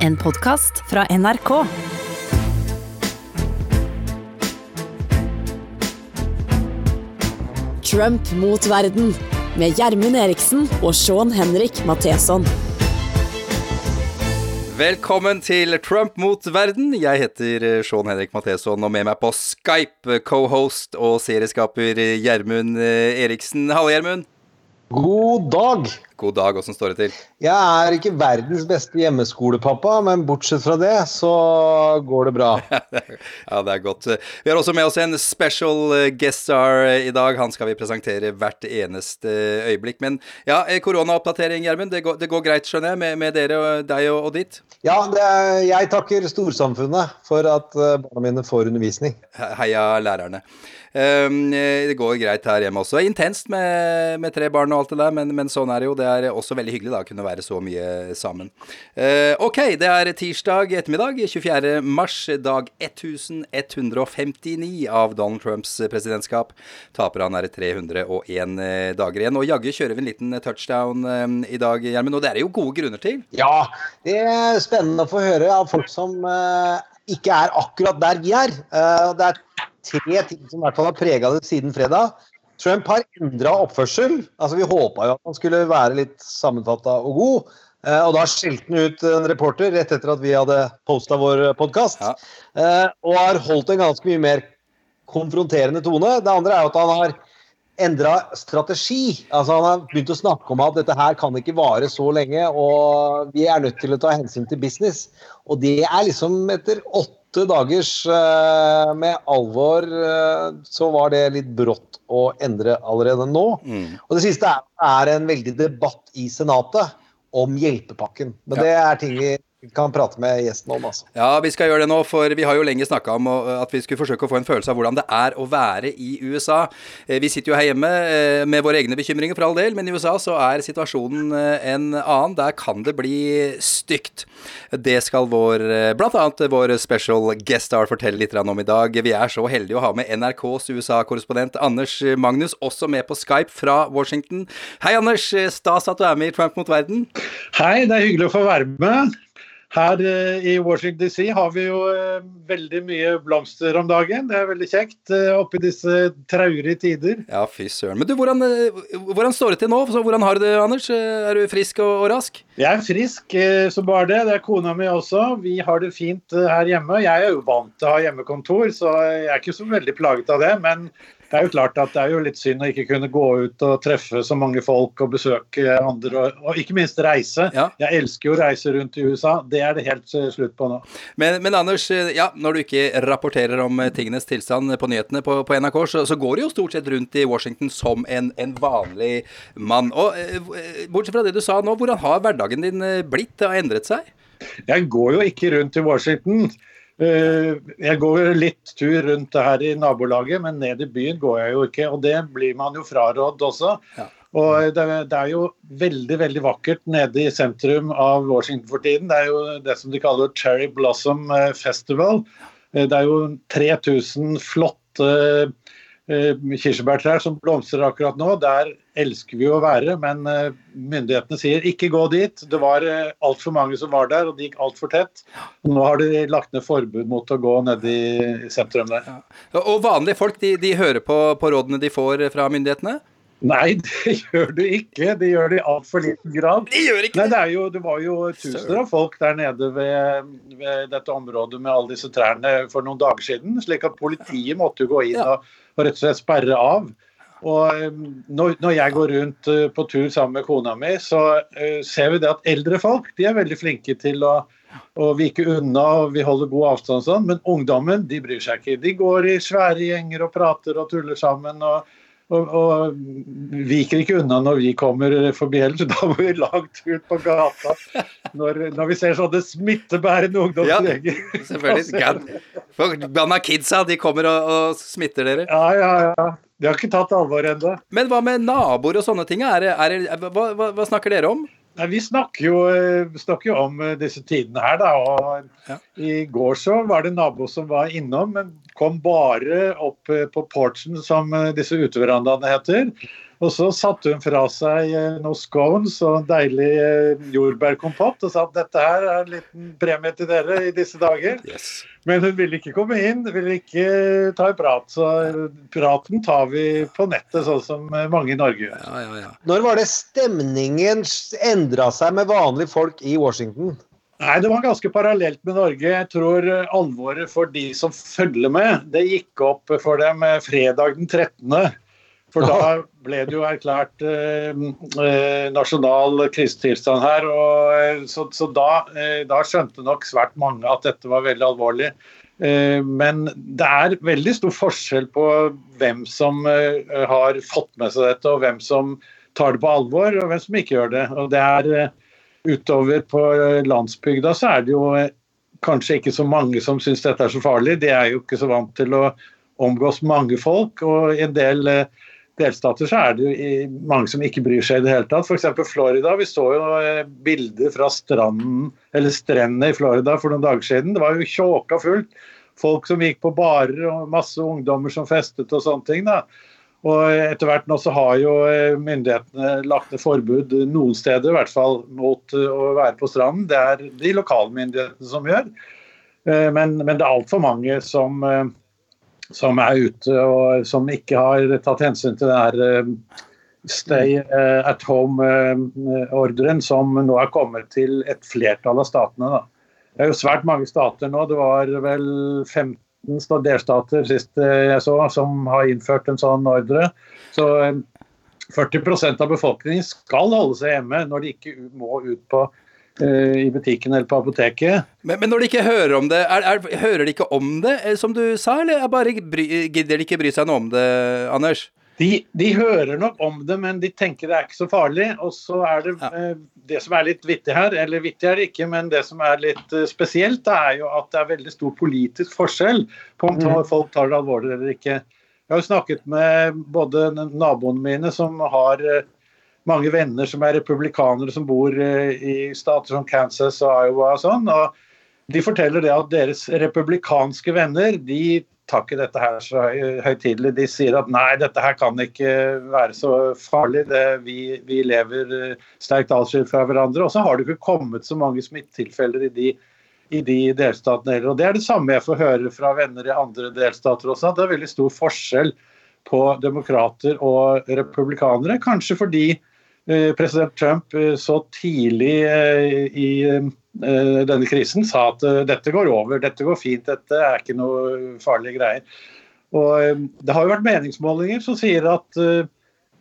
En podkast fra NRK. Trump mot verden med Gjermund Eriksen og Sean Henrik Matheson. Velkommen til Trump mot verden. Jeg heter eh, Sean Henrik Matheson, og med meg på Skype co-host og serieskaper Gjermund eh, Eriksen. Hallo, Gjermund. God dag! God dag, åssen står det til? Jeg er ikke verdens beste hjemmeskolepappa, men bortsett fra det, så går det bra. ja, det er godt. Vi har også med oss en special eh, guest star i dag. Han skal vi presentere hvert eneste øyeblikk. Men ja, eh, koronaoppdatering, Gjermund. Det, det, går greit, skjønner jeg, med, med dere, deg og, og ditt? Ja, er, jeg takker storsamfunnet for at eh, barna mine får undervisning. Heia lærerne. Um, det går greit her hjemme også. Intenst med, med, tre barn og alt det der, men, men, sånn er det jo. Det er også veldig hyggelig da å kunne være så mye sammen. Eh, ok, det er tirsdag ettermiddag, 24. mars, dag 1159 av Donald Trumps presidentskap. Taper han er 301 eh, dager igjen. Og jaggu kjører vi en liten touchdown eh, i dag, Gjermund. Og det er jo gode grunner til. Ja, det er spennende å få høre av folk som eh, ikke er akkurat der vi er. Uh, det er tre ting som i hvert fall har prega det siden fredag. Trump har endra oppførsel. Altså, vi håpa jo at han skulle være litt sammenfatta og god. Eh, og da skilte han ut en reporter rett etter at vi hadde posta vår podkast. Ja. Eh, og har holdt en ganske mye mer konfronterende tone. Det andre er jo at han har endra strategi. Altså Han har begynt å snakke om at dette her kan ikke vare så lenge, og vi er nødt til å ta hensyn til business. Og det er liksom etter åtte åtte dagers uh, med alvor, uh, så var det litt brått å endre allerede nå. Mm. Og det siste er, er, en veldig debatt i Senatet om hjelpepakken. Men ja. det er ting vi kan prate med gjesten om. Altså. Ja, vi skal gjøre det nå, for vi har jo lenge snakka om at vi skulle forsøke å få en følelse av hvordan det er å være i USA. Eh, vi sitter jo her hjemme eh, med våre egne bekymringer, for all del, men i USA så er situasjonen eh, en annen. Der kan det bli stygt. Det skal vår, annet vår special guest star fortelle litt om i dag. Vi er så heldige å ha med NRKs USA-korrespondent Anders Magnus, også med på Skype fra Washington. Hei, Anders. Stas at du er med i Trump mot verden. Hei, det er hyggelig å få være med. Her eh, i Washington DC har vi jo eh, veldig mye blomster om dagen. Det er veldig kjekt eh, oppi disse traurige tider. Ja, fy søren. Men du, hvordan, hvordan, står det til nå? Hvordan har du det, Anders? Er du frisk og, og rask? Jeg er frisk som bare det. Det er kona mi også. Vi har det fint her hjemme. Jeg er jo vant til å ha hjemmekontor, så jeg er ikke så veldig plaget av det. Men det er jo klart at det er jo litt synd å ikke kunne gå ut og treffe så mange folk og besøke andre, og, og ikke minst reise. Ja. Jeg elsker jo å reise rundt i USA. Det er det helt eh, slutt på nå. Men, men Anders, eh, ja, når du ikke rapporterer om eh, tingenes tilstand på nyhetene på, på NRK, så, så, går du jo stort sett rundt i Washington som en, en vanlig mann. Og Bortsett fra det du sa nå, hvordan har hverdagen din blitt og endret seg? Jeg går jo ikke rundt i Washington. Eh, jeg går litt tur rundt her i nabolaget, men ned i byen går jeg jo ikke. Og det blir man jo frarådd også. Ja. Og det, er jo veldig veldig vakkert nede i sentrum av Washington for tiden. Det er jo det som de kaller Cherry Blossom eh, Festival. Eh, det er jo 3000 flotte kirsebærtrær som blomstrer akkurat nå. Der elsker vi å være, men eh, myndighetene sier ikke gå dit. Det var eh, altfor mange som var der, og det gikk altfor tett. Nå har de lagt ned forbud mot å gå ned i sentrum der. Ja. Og vanlige folk de, de hører på, på rådene de får fra myndighetene? Nei, det gjør du ikke. Det gjør det i altfor liten grad. De gjør ikke Nei, det, jo, det var jo tusener av folk der nede ved, ved, dette området med alle disse trærne for noen dager siden. slik at politiet måtte jo gå inn ja. Og rett og slett sperre av. Og um, når, jeg går rundt uh, på tur sammen med kona mi, så uh, ser vi det at eldre folk de er veldig flinke til å, å vike unna, og vi holder god avstand sånn, men ungdommen de bryr seg ikke. De går i svære gjenger og prater og tuller sammen. og og, og, viker ikke unna når vi kommer forbi heller, så da må vi langt ut på gata når, når vi ser sånne smittebærende ungdomsgjenger. Ja, selvfølgelig. Forbanna kidsa, de kommer og, og, smitter dere. Ja, ja, ja. De har ikke tatt alvor ennå. Men hva med naboer og sånne ting? Er, er, hva, hva, hva snakker dere om? Nei, Vi snakker jo, eh, snakker jo, om eh, disse tidene her, da. og ja. I går så var det en nabo som var innom, men kom bare opp eh, på porchen, som disse uteverandaene heter. Og så satte hun fra seg eh, noen scones og deilig eh, jordbærkompott og sa at dette her er en liten premie til dere i disse dager. Yes. Men hun ville ikke komme inn, ville ikke ta en prat. Så praten tar vi på nettet, sånn som mange i Norge gjør. Ja, ja, ja. Når var det stemningen endra seg med vanlige folk i Washington? Nei, Det var ganske parallelt med Norge. Jeg tror alvoret for de som følger med, det gikk opp for dem fredag den 13. For da ble det jo erklært eh, eh, nasjonal krisetilstand her. og eh, Så, så da, eh, da, skjønte nok svært mange at dette var veldig alvorlig. Eh, men det er veldig stor forskjell på hvem som eh, har fått med seg dette, og hvem som tar det på alvor, og hvem som ikke gjør det. Og det er Utover på landsbygda så er det jo kanskje ikke så mange som syns dette er så farlig. De er jo ikke så vant til å omgås mange folk. og i en del delstater så er det jo mange som ikke bryr seg i det hele tatt. F.eks. Florida. Vi så jo eh, bilder fra stranden, eller strendene i Florida for noen dager siden. Det var jo tjåka fullt. Folk som gikk på barer og masse ungdommer som festet og sånne ting. da. Og etter hvert nå så har jo eh, myndighetene lagt ned forbud noen steder, i hvert fall mot eh, å være på stranden. Det er de lokalmyndighetene som gjør. Men, men det er altfor mange som som er ute og som ikke har tatt hensyn til den her eh, stay eh, at home-ordren som nå er kommet til et flertall av statene. Da. Det er jo svært mange stater nå. Det var vel 15 delstater sist jeg så som har innført en sånn ordre. Så 40 eh, av befolkningen skal holde seg hjemme når de ikke må ut på Eh, i butikken eller på apoteket. Men, men når de ikke hører om det, er, er, hører de ikke om det, eh, som du sa, eller bare bry, gidder de ikke bry seg noe om det, Anders? De, de, hører nok om det, men de tenker det er ikke så farlig. Og så er det ja. eh, det som er litt vittig her, eller vittig er det ikke, men det som er litt uh, spesielt, er jo at det er veldig stor politisk forskjell på om mm. folk tar det alvorlig eller ikke. Jeg har jo snakket med både naboene mine som har uh, mange venner som er republikanere som bor eh, i stater som Kansas og Iowa og sånn. og De forteller det at deres republikanske venner de tar ikke dette her så høytidelig. De sier at nei, dette her kan ikke være så farlig. Det, vi, vi, lever eh, sterkt atskilt fra hverandre. Og så har det ikke kommet så mange smittetilfeller i de, i de delstatene. Og Det er det samme jeg får høre fra venner i andre delstater også. Det er veldig stor forskjell på demokrater og republikanere. Kanskje fordi Eh, president Trump eh, så tidlig i denne krisen sa at dette går over, dette går fint, dette er ikke noe farlige greier. Og Det har jo vært meningsmålinger som sier at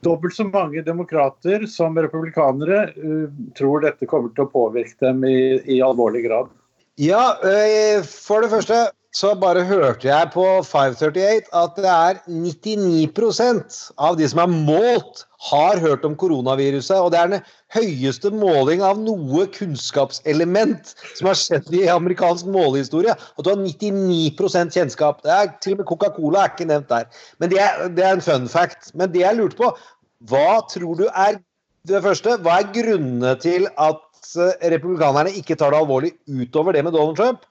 dobbelt så mange demokrater som republikanere tror dette kommer til å påvirke dem i, i alvorlig grad. Ja, for det første så bare hørte jeg på 538 at det er 99% av de som er målt har hørt om koronaviruset. Og det er den høyeste måling av noe kunnskapselement som har skjedd i amerikansk målehistorie. At du har 99% kjennskap. Det er, til og med Coca-Cola er ikke nevnt der. Men det er, det er en fun fact. Men det jeg lurte på, hva tror du er det første, hva er grunnene til at eh, republikanerne ikke tar det alvorlig utover det med Donald Trump?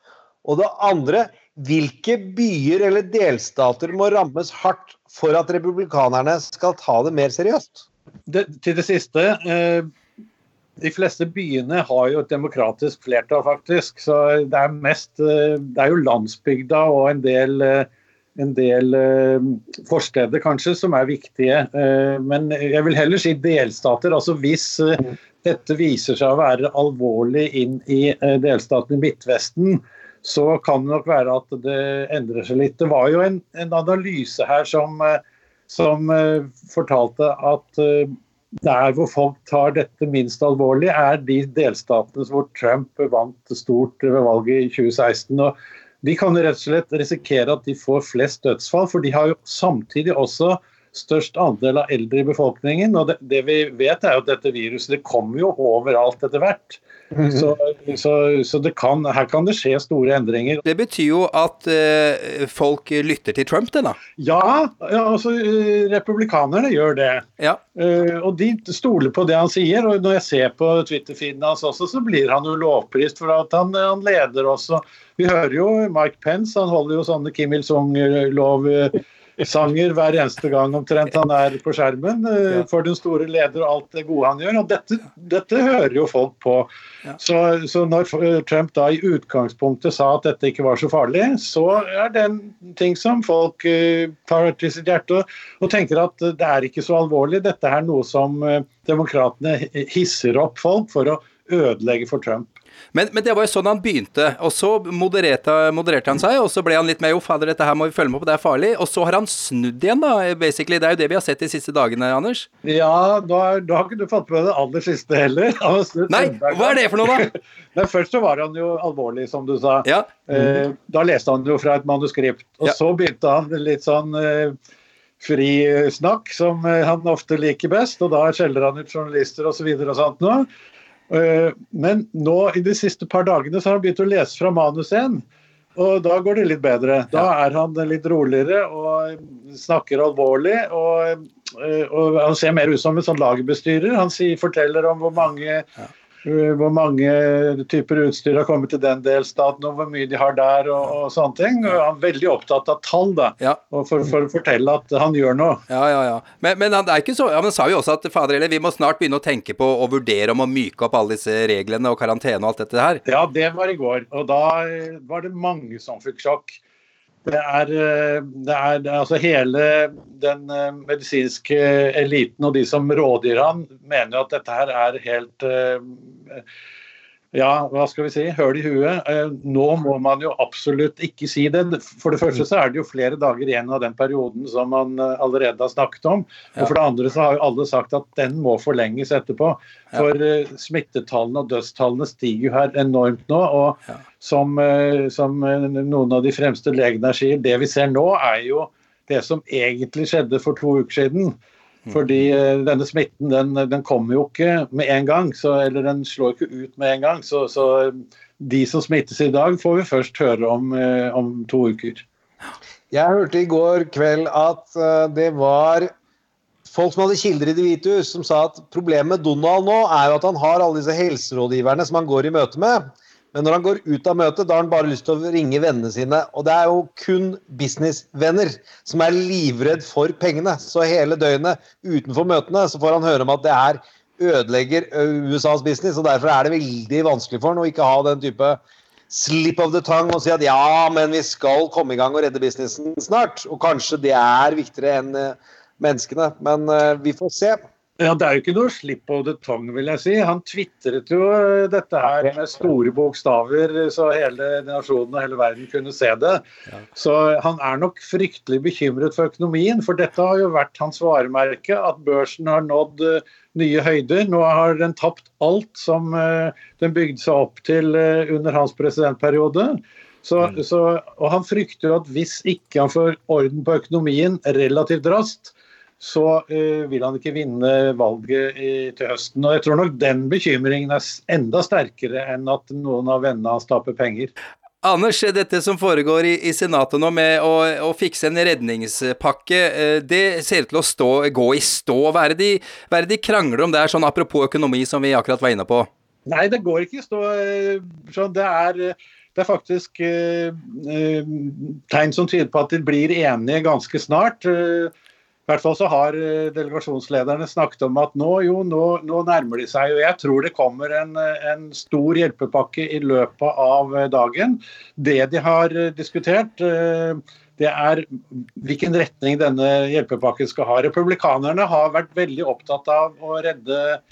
Og det andre, hvilke byer eller delstater må rammes hardt for at republikanerne skal ta det mer seriøst? Det, til det siste. Eh, de fleste byene har jo et demokratisk flertall, faktisk. Så det er mest eh, Det er jo landsbygda og en del, eh, en del forsteder kanskje som er viktige. Men jeg vil heller si delstater. Altså hvis dette viser seg å være alvorlig inn i delstaten i Midtvesten, så kan det nok være at det endrer seg litt. Det var jo en, en analyse her som, eh, som fortalte at der hvor folk tar dette minst alvorlig, er de delstatene hvor Trump vant stort ved valget i 2016. og De kan rett og slett risikere at de får flest dødsfall, for de har jo samtidig også størst andel av eldre i befolkningen. og det, det vi vet er jo at dette viruset det kommer jo overalt etter hvert. Mhm. Så, så, så kan, her kan det skje store endringer. Det betyr jo at eh, folk lytter til Trump, det da? Ja, ja altså republikanerne gjør det. Ja. Uh, og de stoler på det han sier. Og når jeg ser på Twitter-feeden hans også, så blir han jo lovprist for at han, han leder også. Vi hører jo Mike Pence, han holder jo sånne Kim Il-sung-lov sanger hver eneste gang omtrent han er på skjermen uh, for den store leder og alt det gode han gjør. Og dette, dette hører jo folk på. Ja. Så, så, når Trump da i utgangspunktet sa at dette ikke var så farlig, så er det en ting som folk uh, tar til sitt hjerte og tenker at det er ikke så alvorlig. Dette er noe som uh, demokratene hisser opp folk for å ødelegge for Trump. Men, men, det var jo sånn han begynte. Og så modererte, modererte, han seg, og så ble han litt mer jo, fader, dette her må vi følge med på, det er farlig. Og så har han snudd igjen, da, basically. Det er jo det vi har sett de siste dagene, Anders. Ja, da, da har ikke du fått med det aller siste heller. Nei, hva er det for noe, da? Nei, først så var han jo alvorlig, som du sa. Ja. Eh, da leste han jo fra et manuskript. Og ja. så begynte han litt sånn eh, frisnakk, som eh, han ofte liker best. Og da skjeller han ut journalister osv. Og, så og sånt noe. Eh, men nå i de siste par dagene så har han begynt å lese fra manus igjen. Og da går det litt bedre. Da er han litt roligere og snakker alvorlig. Og, eh, og han ser mer ut som en sånn lagerbestyrer. Han sier, forteller om hvor mange hvor mange typer utstyr har kommet til den delstaten, og hvor mye de har der, og, og sånne ting. Og han er veldig opptatt av tall, da, ja. og for, for, å fortelle at han gjør noe. Ja, ja, ja. Men, men han, er ikke så, ja, men sa jo også at fader, eller, vi må snart begynne å tenke på og vurdere om å myke opp alle disse reglene og karantene og alt dette her. Ja, det var i går. Og da var det mange som fikk sjokk. Det er, eh, det er, altså Hele den eh, medisinske eliten og de som rådgir han, mener at dette her er helt eh, ja, hva skal vi si, høl i huet. Eh, nå må man jo absolutt ikke si det. For det første så er det jo flere dager igjen av den perioden som man eh, allerede har snakket om. Og for det andre så har jo alle sagt at den må forlenges etterpå. For eh, smittetallene og dødstallene stiger jo her enormt nå. Og som, som noen av de fremste legene sier, det vi ser nå er jo det som egentlig skjedde for to uker siden. Mm. Fordi eh, denne smitten den, den kommer jo ikke med en gang, så, eller den slår ikke ut med en gang. Så, så, de som smittes i dag, får vi først høre om eh, om to uker. Jeg hørte i går kveld at det var folk som hadde kilder i Det hvite hus, som sa at problemet med Donald nå er jo at han har alle disse helserådgiverne som han går i møte med. Men når han går ut av møtet, da har han bare lyst til å ringe vennene sine. Og det er jo kun businessvenner som er livredd for pengene. Så hele døgnet utenfor møtene så får han høre om at det her ødelegger USAs business. Og derfor er det veldig vanskelig for han å ikke ha den type slip of the tongue og si at ja, men vi skal komme i gang og redde businessen snart. Og kanskje det er viktigere enn menneskene. Men vi får se. Ja, Det er jo ikke noe slipp of the tongue, vil jeg si. Han tvitret jo eh, dette her med store bokstaver, så hele nasjonen og hele verden kunne se det. Så han er nok fryktelig bekymret for økonomien, for dette har jo vært hans varemerke. At børsen har nådd eh, nye høyder. Nå har den tapt alt som eh, den bygde seg opp til under hans presidentperiode. Så, mm. så, og han frykter at hvis ikke han får orden på økonomien relativt raskt, så uh, vil han ikke vinne valget i, til høsten. Og Jeg tror nok den bekymringen er enda sterkere enn at noen av vennene hans taper penger. Anders, dette som foregår i, i Senatet nå med å, å, fikse en redningspakke, uh, det ser ut til å stå, gå i stå. Hva er, de, hva er det de krangler om der, sånn apropos økonomi, som vi akkurat var inne på? Nei, det går ikke i stå. Eh, sånn, det er det er faktisk eh, tegn som tyder på at de blir enige ganske snart. Eh, i hvert fall så har eh, delegasjonslederne snakket om at nå, jo, nå, nå nærmer de seg. og Jeg tror det kommer en, en, stor hjelpepakke i løpet av eh, dagen. Det de har eh, diskutert, det er hvilken retning denne hjelpepakken skal ha. Republikanerne har vært veldig opptatt av å redde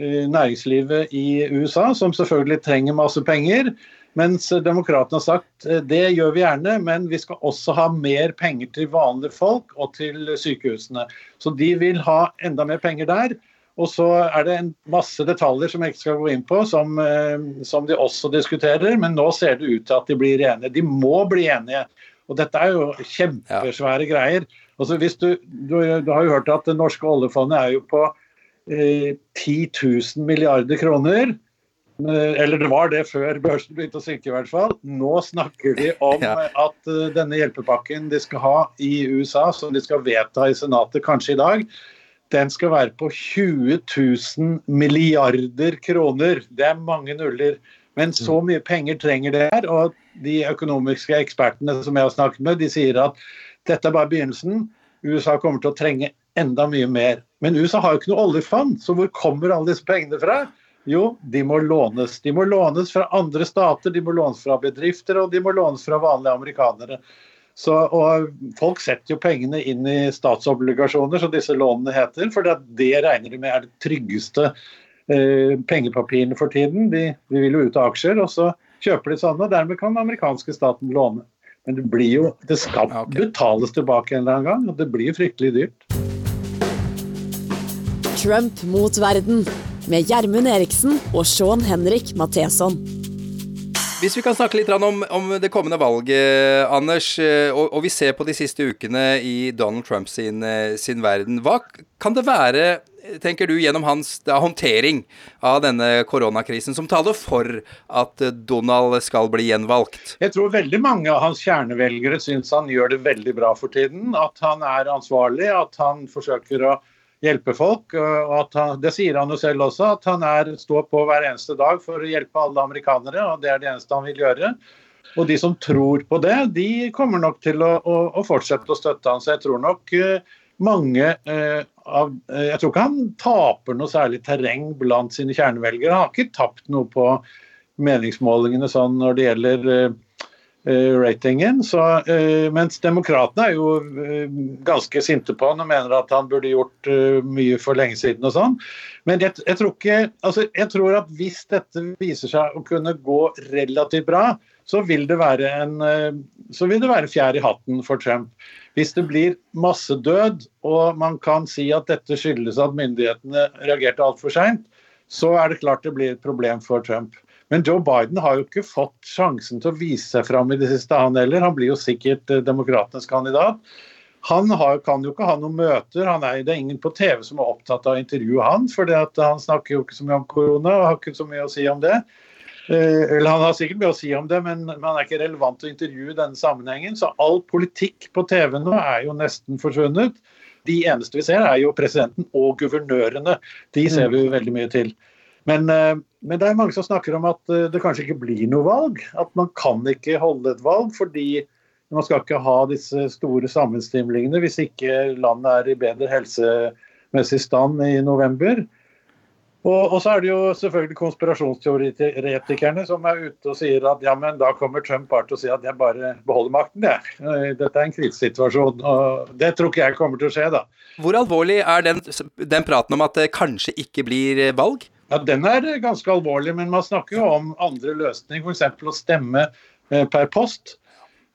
næringslivet i USA, som selvfølgelig trenger masse penger. Mens demokratene har sagt eh, det gjør vi gjerne, men vi skal også ha mer penger til vanlige folk og til sykehusene. Så de vil ha enda mer penger der. Og så er det en masse detaljer som jeg ikke skal gå inn på, som, eh, som de også diskuterer. Men nå ser det ut til at de blir enige. De må bli enige. Og dette er jo kjempesvære ja. greier. Altså hvis du, du, du, har jo hørt at det norske oljefondet er jo på eh, 10 000 milliarder kroner. Eh, eller det var det før børsen begynte å synke, i hvert fall. Nå snakker de om ja. at eh, denne hjelpepakken de skal ha i USA, som de skal vedta i Senatet kanskje i dag, den skal være på 20 000 milliarder kroner. Det er mange nuller. Men så mm. mye penger trenger det her. Og de økonomiske ekspertene som jeg har snakket med, de sier at dette er bare begynnelsen. USA kommer til å trenge enda mye mer. Men USA har jo ikke noe oljefond, så hvor kommer alle disse pengene fra? Jo, de må lånes. De må lånes fra andre stater, de må lånes fra bedrifter, og de må lånes fra vanlige amerikanere. Så, og Folk setter jo pengene inn i statsobligasjoner, som disse lånene heter. For det regner de med er det tryggeste eh, pengepapirene for tiden. De, de, vil jo ut av aksjer, og så kjøper de sånne. og Dermed kan den amerikanske staten låne. Men det blir jo, det skal betales tilbake en eller annen gang, og det blir fryktelig dyrt. Trump mot verden med Gjermund Eriksen og Sean Henrik Matheson. Hvis vi kan snakke litt om, om det kommende valget, Anders, eh, og, og, vi ser på de siste ukene i Donald Trump sin, eh, sin verden. Hva kan det være, tenker du, gjennom hans da, håndtering av denne koronakrisen som taler for at Donald skal bli gjenvalgt? Jeg tror veldig mange av hans kjernevelgere syns han gjør det veldig bra for tiden. At han er ansvarlig, at han forsøker å hjelpe folk. og han, Det sier han jo selv også, at han er, står på hver eneste dag for å hjelpe alle amerikanere. og Det er det eneste han vil gjøre. Og de som tror på det, de kommer nok til å, å, å fortsette å støtte han. Så jeg tror nok uh, mange eh, av uh, Jeg tror ikke han taper noe særlig terreng blant sine kjernevelgere. Han har ikke tapt noe på meningsmålingene sånn når det gjelder Eh, ratingen. Så, uh, mens demokratene er jo uh, ganske sinte på han og mener at han burde gjort mye for lenge siden og sånn. Men jeg, jeg, tror ikke, altså, jeg tror at hvis dette viser seg å kunne gå relativt bra, så vil det være en så vil det være fjær i hatten for Trump. Hvis det blir massedød og man kan si at dette skyldes at myndighetene reagerte altfor seint, så er det klart det blir et problem for Trump. Men Joe Biden har jo ikke fått sjansen til å vise seg fram i det siste, han heller. Han blir jo sikkert eh, demokratenes kandidat. Han har, kan jo ikke ha noen møter. Er, det er ingen på TV som er opptatt av å intervjue han, for han snakker jo ikke så mye om korona og har ikke så mye å si om det. Eh, eller Han har sikkert mye å si om det, men han er ikke relevant til å intervjue i denne sammenhengen. Så all politikk på TV nå er jo nesten forsvunnet. De eneste vi ser, er jo presidenten og guvernørene. De ser vi jo veldig mye til. Men, eh, men, det er mange som snakker om at eh, det kanskje ikke blir noe valg. At man kan ikke holde et valg fordi man skal ikke ha disse store sammenstimlingene hvis ikke landet er i bedre helsemessig stand i november. Og, og, så er det jo selvfølgelig konspirasjonsteoretikerne som er ute og sier at ja, men da kommer Trump bare til å si at jeg bare beholder makten, jeg. Eh, dette er en krisesituasjon. Og det tror ikke jeg kommer til å skje, da. Hvor alvorlig er den, den praten om at det kanskje ikke blir valg? Ja, Den er ganske alvorlig, men man snakker jo om andre løsninger, f.eks. å stemme eh, per post.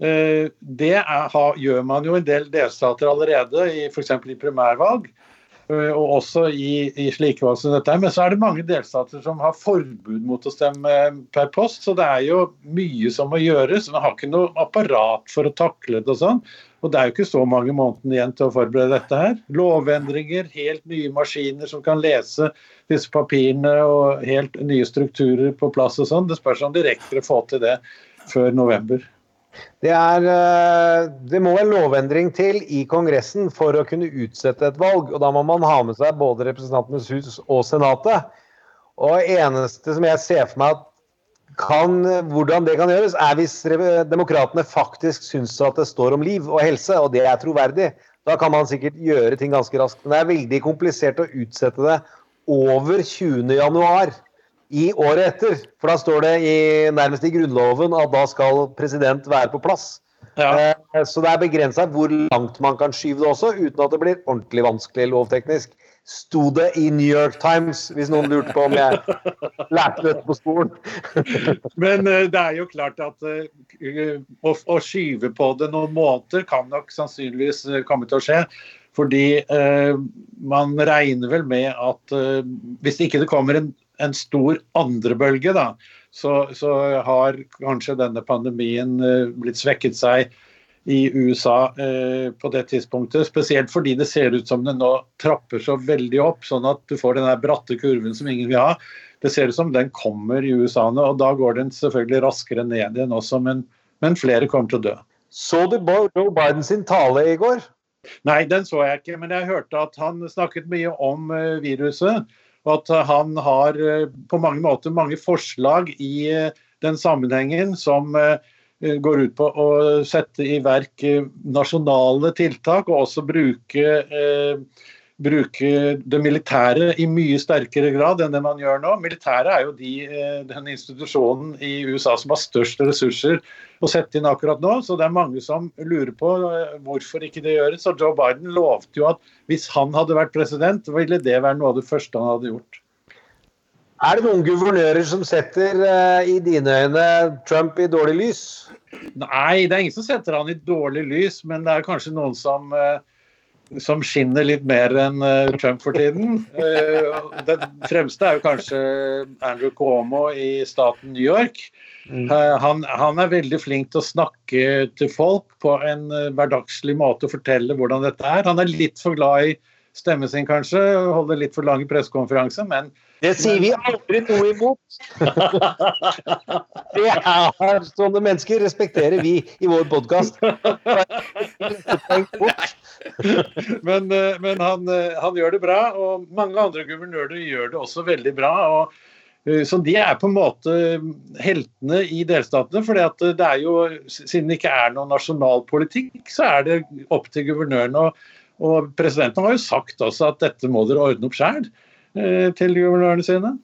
Eh, det er, gjør man jo en del delstater allerede, f.eks. i primærvalg. Eh, og også i, i slike valg som dette. Men så er det mange delstater som har forbud mot å stemme per post, så det er jo mye som må gjøres. Man har ikke noe apparat for å takle det og sånn. Og det er jo ikke så mange månedene igjen til å forberede dette her. Lovendringer, helt nye maskiner som kan lese disse papirene og helt nye strukturer på plass og sånn. Det spørs om de rekker å få til det før november. Det, er, eh, det må en lovendring til i Kongressen for å kunne utsette et valg. og Da må man ha med seg både Representantenes hus og Senatet. Og eneste som jeg ser for meg at kan, hvordan det kan gjøres, er hvis demokratene faktisk syns at det står om liv og helse, og det er troverdig. Da kan man sikkert gjøre ting ganske raskt. Men det er veldig komplisert å utsette det over 20.1 i året etter. For da står det i, nærmest i Grunnloven at da skal president være på plass. Ja. Eh, så det er begrensa hvor langt man kan skyve det også, uten at det blir ordentlig vanskelig lovteknisk sto det i New York Times, hvis noen lurte på om jeg lærte dette på skolen. Men uh, det er jo klart at uh, å, å, skyve på det noen måneder kan nok sannsynligvis komme til å skje. Fordi man regner vel med at hvis ikke det kommer en, en stor andrebølge, da, så, så har kanskje denne pandemien blitt svekket seg i USA eh, på det tidspunktet. Spesielt fordi det ser ut som det nå trapper så veldig opp, sånn at du får den bratte kurven som ingen vil ha. Det ser ut som den kommer i USA nå, og da går den selvfølgelig raskere ned igjen også, men, men flere kommer til å dø. Så du Joe Biden sin tale i går? Nei, den så jeg ikke, men jeg hørte at han snakket mye om uh, viruset. Og at han har uh, på mange måter mange forslag i den sammenhengen som eh, går ut på å sette i verk eh, nasjonale tiltak, og også bruke, eh, bruke det militære i mye sterkere grad enn det man gjør nå. Militæret er jo de, eh, den institusjonen i USA som har størst ressurser å sette inn akkurat nå. Så det er mange som lurer på eh, hvorfor ikke det gjøres. Og Joe Biden lovte jo at hvis han hadde vært president, ville det være noe av det første han hadde gjort. Er det noen guvernører som setter, uh, i dine øyne, Trump i dårlig lys? Nei, det er ingen som setter han i dårlig lys, men det er kanskje noen som, som skinner litt mer enn uh, Trump for tiden. den fremste er jo kanskje Andrew Cuomo i staten New York. Mm. Han, han, er veldig flink til å snakke til folk på en hverdagslig måte og fortelle hvordan dette er. Han er litt for glad i stemmen sin, kanskje, holder litt for lang pressekonferanse, men det sier vi aldri noe imot. Det er sånne mennesker respekterer vi i vår podkast. men, eh, men han, eh, han, gjør det bra, og mange andre guvernører gjør det også veldig bra. og så De er på en måte heltene i delstatene. for det er jo, Siden det ikke er noen nasjonal politikk, så er det opp til guvernøren. Og, og presidenten har jo sagt også at dette må dere ordne opp sjøl. Eh, til guvernørene sine.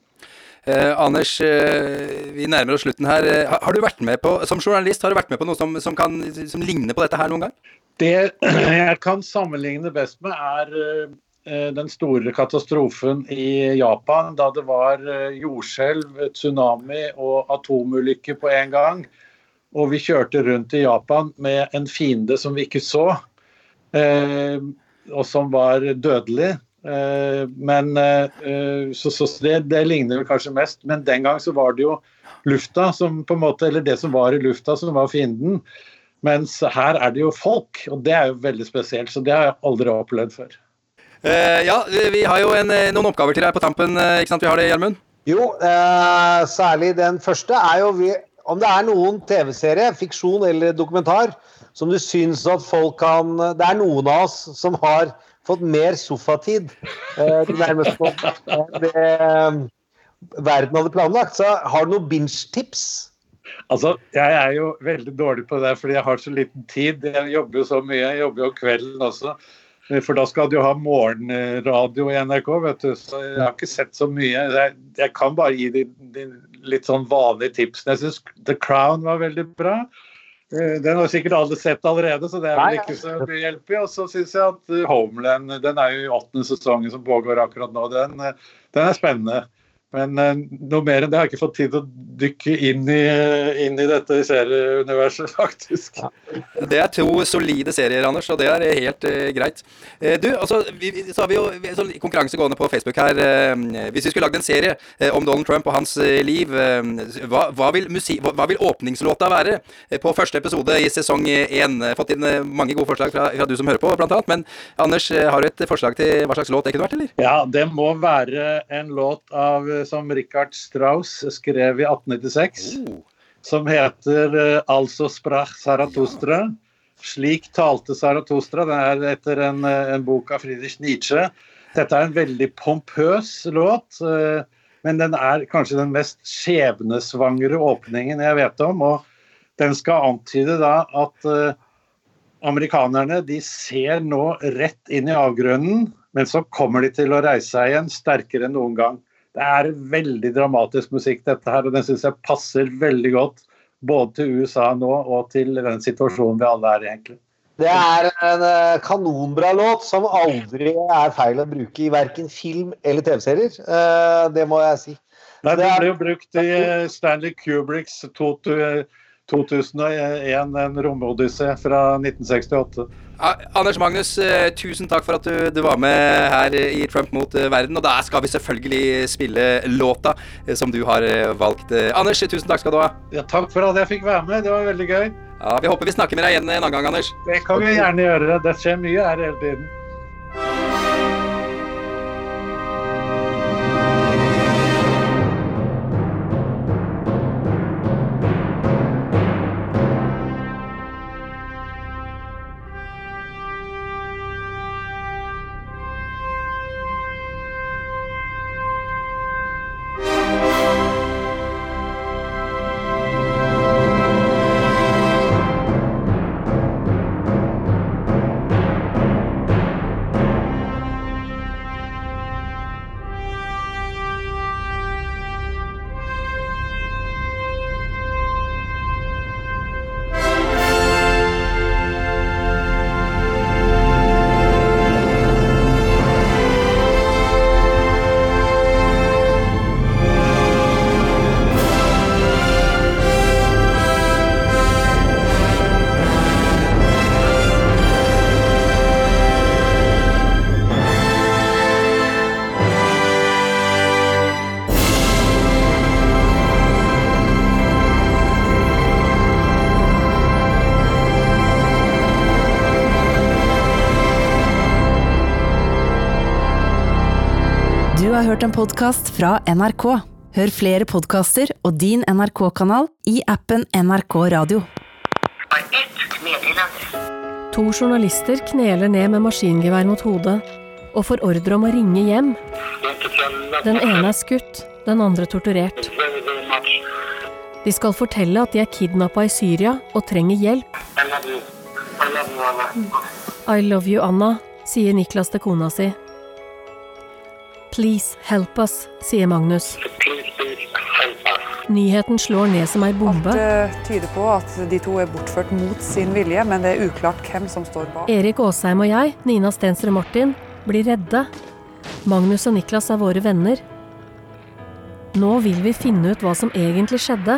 Eh, Anders, eh, vi nærmer oss slutten her. Har, har du vært med på, Som journalist, har du vært med på noe som, som kan som ligner på dette her noen gang? Det jeg kan sammenligne best med, er eh, den store katastrofen i Japan da det var jordskjelv, tsunami og atomulykke på en gang. Og vi kjørte rundt i Japan med en fiende som vi ikke så, eh, og som var dødelig. Eh, men eh, så, så det, det, ligner kanskje mest. Men den gang så var det jo lufta som på en måte, eller det som var i lufta, som var fienden. Mens her er det jo folk, og det er jo veldig spesielt. Så det har jeg aldri opplevd før. Uh, ja, vi har jo en, noen oppgaver til deg på tampen, ikke sant vi har det, Gjermund? Jo, uh, særlig den første er jo vi, om det er noen TV-serie, fiksjon eller dokumentar, som du syns at folk kan Det er noen av oss som har fått mer sofatid uh, de nærmeste årene det eh, verden hadde planlagt. Så har du noen binge-tips? Altså, Jeg er jo veldig dårlig på det, fordi jeg har så liten tid. Jeg jobber jo så mye. Jeg jobber jo kvelden også. For da skal du ha morgenradio i NRK, vet du. Så jeg har ikke sett så mye. Jeg, jeg kan bare gi de, de litt sånn vanlige tipsene. Jeg syns The Crown var veldig bra. Eh, den har sikkert alle sett allerede, så det er vel ikke så mye hjelp i. Og så syns jeg at eh, Homeland den er jo i åttende sesongen som pågår akkurat nå. Den, eh, den er spennende. Men uh, noe mer enn det har jeg ikke fått tid til å dykke inn i, inn i dette serieuniverset, faktisk. Ja. Det er to solide serier, Anders, og det er helt uh, greit. Uh, du, altså, vi, så har vi jo vi så konkurranse gående på Facebook her. hvis vi skulle lagd en serie om Donald Trump og hans liv, hva, hva, vil hva, hva, vil åpningslåta være på første episode i sesong én? Fått inn mange gode forslag fra, fra, du som hører på, blant annet. Men Anders, har du et forslag til hva slags låt det kunne vært, eller? Ja, det må være en låt av som Richard Strauss skrev i 1896, oh. som heter uh, 'Altså sprach Zarathustra'. Slik talte Zarathustra. Det er etter en, eh, en, bok av Friedrich Nietzsche. Dette er en veldig pompøs låt, men den er kanskje den mest skjebnesvangre åpningen jeg vet om. og den skal antyde da at amerikanerne de ser nå rett inn i avgrunnen, men så kommer de til å reise seg igjen sterkere enn noen gang. Det er veldig dramatisk musikk, dette her, og den syns jeg passer veldig godt både til USA nå og til den situasjonen vi alle er i, egentlig. Det er en eh, kanonbra låt som aldri er feil å bruke i verken film eller TV-serier. Eh, det må jeg si. Nei, Det ble jo brukt i eh, Stanley Kubricks 2001, en romodyssé fra 1968. Anders Magnus, eh, tusen takk for at du, du, var med her i Trump mot eh, verden. Og da skal vi selvfølgelig spille låta eh, som du har valgt. Anders, tusen takk skal du ha. Ja, takk for at jeg fikk være med. Det var veldig gøy. Ja, Vi håper vi snakker med deg igjen en annen gang, Anders. Det kan vi gjerne gjøre. Det skjer mye her hele tiden. Har hørt en podkast fra NRK. Hør flere podkaster og din NRK-kanal i appen NRK Radio. To journalister kneler ned med maskingevær mot hodet og får ordre om å ringe hjem. Den ene er skutt, den andre torturert. De skal fortelle at de er kidnappa i Syria og trenger hjelp. I love you. I love you, Anna. I love you, Anna, sier Niklas til kona si. Please help us, sier Magnus. Please, please. Nyheten slår ned som ei bombe. Alt eh, tyder på at de to er bortført mot sin vilje, men det er uklart hvem som står bak. Erik Aasheim og jeg, Nina Stensrud Martin, blir redde. Magnus og Niklas er våre venner. Nå vil vi finne ut hva som egentlig skjedde.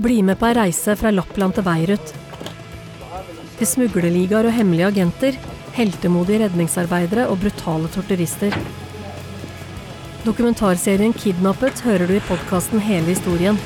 Bli med på ei reise fra Lappland til Beirut. Til smuglerligaer og hemmelige agenter, heltemodige redningsarbeidere og brutale torturister. Dokumentarserien 'Kidnappet' hører du i podkasten Hele historien.